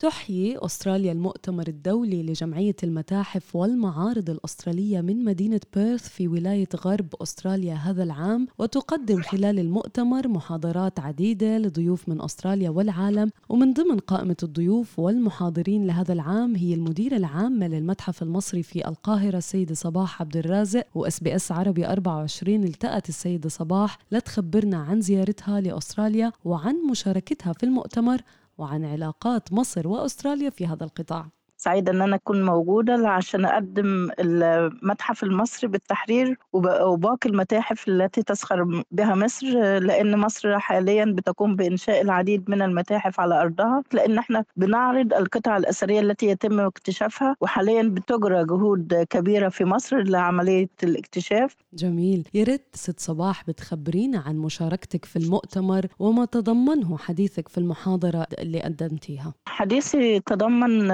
تحيي أستراليا المؤتمر الدولي لجمعية المتاحف والمعارض الأسترالية من مدينة بيرث في ولاية غرب أستراليا هذا العام وتقدم خلال المؤتمر محاضرات عديدة لضيوف من أستراليا والعالم ومن ضمن قائمة الضيوف والمحاضرين لهذا العام هي المديرة العامة للمتحف المصري في القاهرة السيدة صباح عبد الرازق و SBS عربي 24 التقت السيدة صباح لتخبرنا عن زيارتها لأستراليا وعن مشاركتها في المؤتمر. وعن علاقات مصر وأستراليا في هذا القطاع. سعيدة إن أنا أكون موجودة عشان أقدم المتحف المصري بالتحرير وباقي المتاحف التي تسخر بها مصر لأن مصر حاليا بتقوم بإنشاء العديد من المتاحف على أرضها لأن إحنا بنعرض القطع الأثرية التي يتم اكتشافها وحاليا بتجرى جهود كبيرة في مصر لعملية الاكتشاف. جميل. يا ريت ست صباح بتخبرينا عن مشاركتك في المؤتمر وما تضمنه حديثك في المحاضرة اللي قدمتيها. حديثي تضمن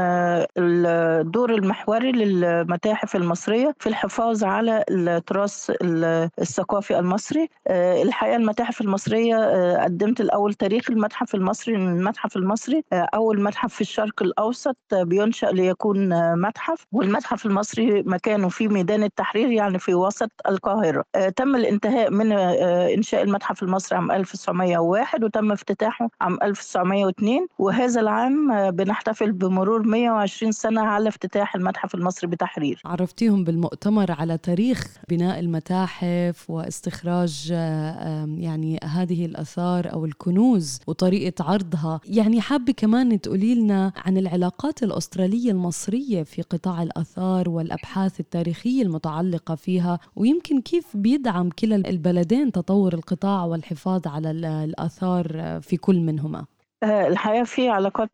الدور المحوري للمتاحف المصرية في الحفاظ على التراث الثقافي المصري. الحقيقة المتاحف المصرية قدمت الأول تاريخ المتحف المصري المتحف المصري. أول متحف في الشرق الأوسط بينشأ ليكون متحف. والمتحف المصري مكانه في ميدان التحرير يعني في وسط القاهرة. تم الانتهاء من إنشاء المتحف المصري عام 1901 وتم افتتاحه عام 1902 وهذا العام بنحتفل بمرور 120 سنة على افتتاح المتحف المصري بتحرير. عرفتيهم بالمؤتمر على تاريخ بناء المتاحف واستخراج يعني هذه الأثار أو الكنوز وطريقة عرضها. يعني حابة كمان تقولي لنا عن العلاقات الأسترالية المصرية في قطاع الأثار والأبحاث التاريخية المتعلقة فيها ويمكن كيف بيدعم كلا البلدين تطور القطاع والحفاظ على الآثار في كل منهما. الحقيقة في علاقات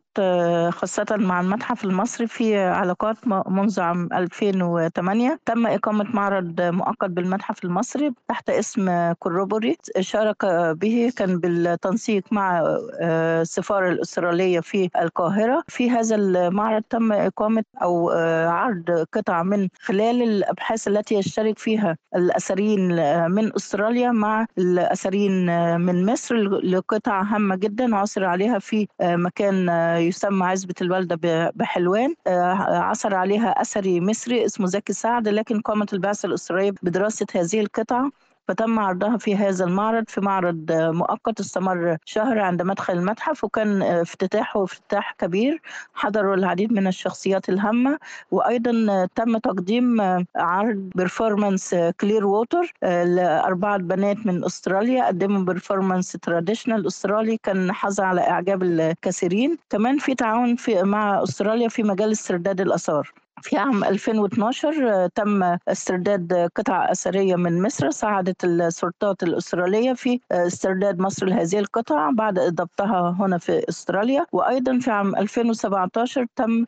خاصة مع المتحف المصري في علاقات منذ عام 2008 تم إقامة معرض مؤقت بالمتحف المصري تحت اسم كوروبوري شارك به كان بالتنسيق مع السفارة الأسترالية في القاهرة. في هذا المعرض تم إقامة أو عرض قطع من خلال الأبحاث التي يشترك فيها الأثريين من أستراليا مع الأثريين من مصر لقطع هامة جدا عثر عليها في مكان يسمى عزبة الوالدة بحلوان. عثر عليها أثري مصري اسمه زكي سعد لكن قامت البعثة الأسرائيلية بدراسة هذه القطع فتم عرضها في هذا المعرض في معرض مؤقت استمر شهر عند مدخل المتحف وكان افتتاحه افتتاح كبير حضروا العديد من الشخصيات الهامة وأيضا تم تقديم عرض performance Clear Water لأربعة بنات من أستراليا قدموا performance traditional أسترالي كان حظى على إعجاب الكثيرين. كمان في تعاون في مع أستراليا في مجال استرداد الآثار. في عام 2012 تم استرداد قطع أثرية من مصر ساعدت السلطات الأسترالية في استرداد مصر لهذه القطع بعد ضبطها هنا في أستراليا. وأيضا في عام 2017 تم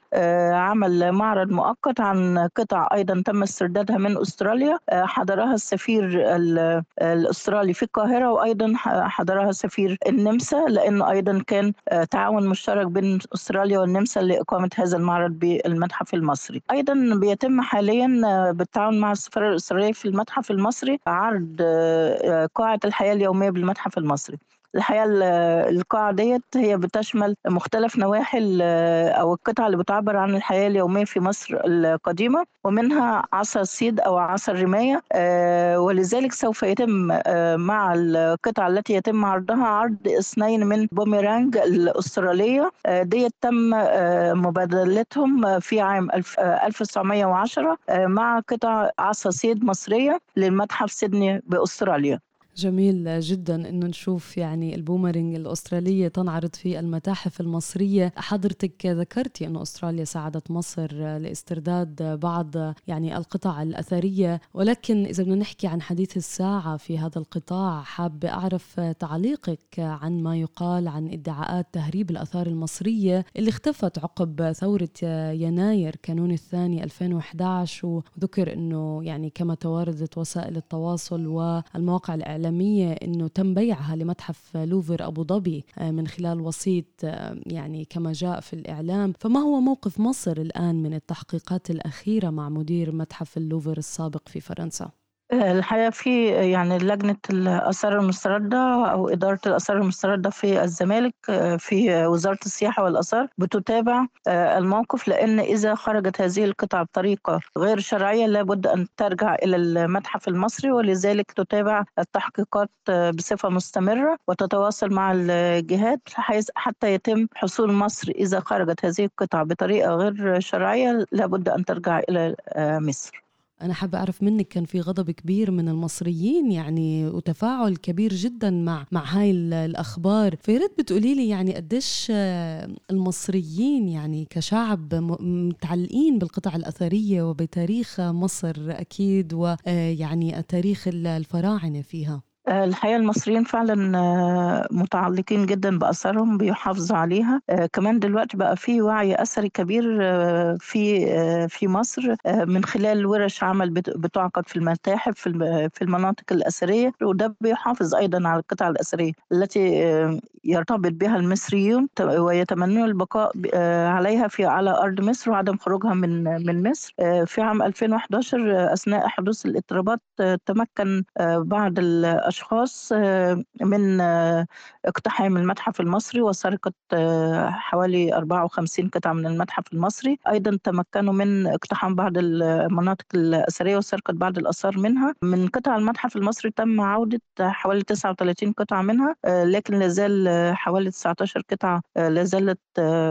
عمل معرض مؤقت عن قطع أيضا تم استردادها من أستراليا. حضرها السفير الأسترالي في القاهرة وأيضا حضرها سفير النمسا لأنه أيضا كان تعاون مشترك بين أستراليا والنمسا لإقامة هذا المعرض بالمتحف المصري. أيضا بيتم حاليا بالتعاون مع السفارة الإسرائيلية في المتحف المصري عرض قاعة الحياة اليومية بالمتحف المصري. الحقيقة القاعة ديت هي بتشمل مختلف نواحي أو القطع اللي بتعبر عن الحياة اليومية في مصر القديمة ومنها عصا الصيد أو عصا الرماية ولذلك سوف يتم مع القطع التي يتم عرضها عرض اثنين من بوميرانج الأسترالية ديت تم مبادلتهم في عام 1910 مع قطع عصا صيد مصرية للمتحف سيدني بأستراليا. جميل جدا إنه نشوف يعني البومرينج الأسترالية تنعرض في المتاحف المصرية. حضرتك ذكرتي إنه أستراليا ساعدت مصر لاسترداد بعض يعني القطع الأثرية ولكن إذا بدنا نحكي عن حديث الساعة في هذا القطاع حابه أعرف تعليقك عن ما يقال عن ادعاءات تهريب الآثار المصرية اللي اختفت عقب ثورة يناير كانون الثاني 2011 وذكر إنه يعني كما تواردت وسائل التواصل والمواقع الإعلامية الإعلامية أنه تم بيعها لمتحف لوفر أبو ظبي من خلال وسيط يعني كما جاء في الإعلام فما هو موقف مصر الآن من التحقيقات الأخيرة مع مدير متحف اللوفر السابق في فرنسا؟ الحقيقة في يعني لجنة الآثار المستردة أو إدارة الآثار المستردة في الزمالك في وزارة السياحة والآثار بتتابع الموقف لأن إذا خرجت هذه القطع بطريقة غير شرعية لابد أن ترجع إلى المتحف المصري ولذلك تتابع التحقيقات بصفة مستمرة وتتواصل مع الجهات حتى يتم حصول مصر إذا خرجت هذه القطع بطريقة غير شرعية لابد أن ترجع إلى مصر. أنا حابة أعرف منك كان في غضب كبير من المصريين يعني وتفاعل كبير جدا مع مع هاي الأخبار. فياريت بتقولي لي يعني قديش المصريين يعني كشعب متعلقين بالقطع الأثرية وبتاريخ مصر أكيد ويعني تاريخ الفراعنة فيها. الحقيقة المصريين فعلا آه، متعلقين جدا بأثارهم بيحافظوا عليها. آه، كمان دلوقتي بقى في وعي أثري كبير آه، في في مصر من خلال ورش عمل بتعقد في المتاحف في المناطق الأثرية. وده بيحافظ أيضا على القطع الأثرية التي يرتبط بها المصريون ويتمنون البقاء عليها في على أرض مصر وعدم خروجها من من مصر. في عام 2011 أثناء حدوث الإضطرابات تمكن بعض أشخاص آه، من آه، اقتحام المتحف المصري وسرقة آه، حوالي 54 قطعة من المتحف المصري. أيضا تمكنوا من اقتحام بعض المناطق الأثرية وسرقة بعض الآثار منها. من قطع المتحف المصري تم عودة حوالي 39 قطعة منها لكن لازال حوالي 19 قطعة لازالت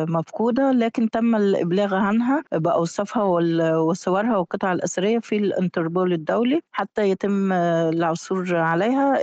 مفقودة. لكن تم الإبلاغ عنها بأوصافها وصورها والقطع الأثرية في الانتربول الدولي حتى يتم العثور عليها.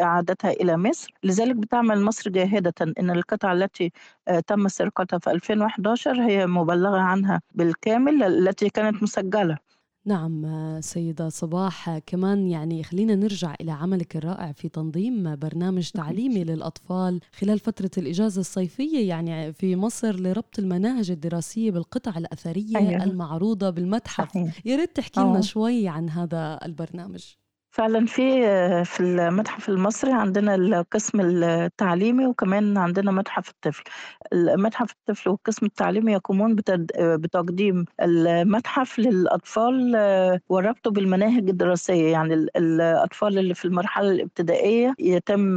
إعادتها إلى مصر. لذلك بتعمل مصر جاهدة أن القطع التي آه، تم سرقتها في 2011 هي مبلغة عنها بالكامل التي كانت مسجلة. نعم سيدة صباح. كمان يعني خلينا نرجع إلى عملك الرائع في تنظيم برنامج تعليمي للأطفال خلال فترة الإجازة الصيفية يعني في مصر لربط المناهج الدراسية بالقطع الأثرية أيوة. المعروضة بالمتحف. يا ريت تحكي لنا شوي عن هذا البرنامج. فعلا في في المتحف المصري عندنا القسم التعليمي وكمان عندنا متحف الطفل. المتحف الطفل والقسم التعليمي يقومون بتقديم المتحف للأطفال وربطه بالمناهج الدراسية. يعني الأطفال اللي في المرحلة الابتدائية يتم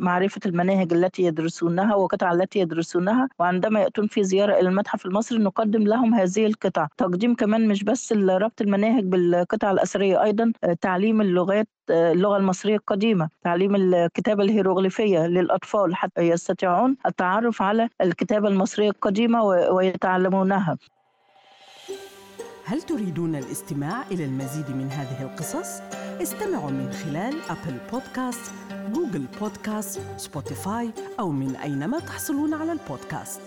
معرفة المناهج التي يدرسونها والقطع التي يدرسونها. وعندما يأتون في زيارة إلى المتحف المصري نقدم لهم هذه القطع. تقديم كمان مش بس ربط المناهج بالقطع الأثرية أيضا تعليم اللغات اللغة المصرية القديمة تعليم الكتابة الهيروغليفية للأطفال حتى يستطيعون التعرف على الكتابة المصرية القديمة ويتعلمونها هل تريدون الاستماع إلى المزيد من هذه القصص؟ استمعوا من خلال Apple Podcasts، Google Podcasts، Spotify أو من أينما تحصلون على البودكاست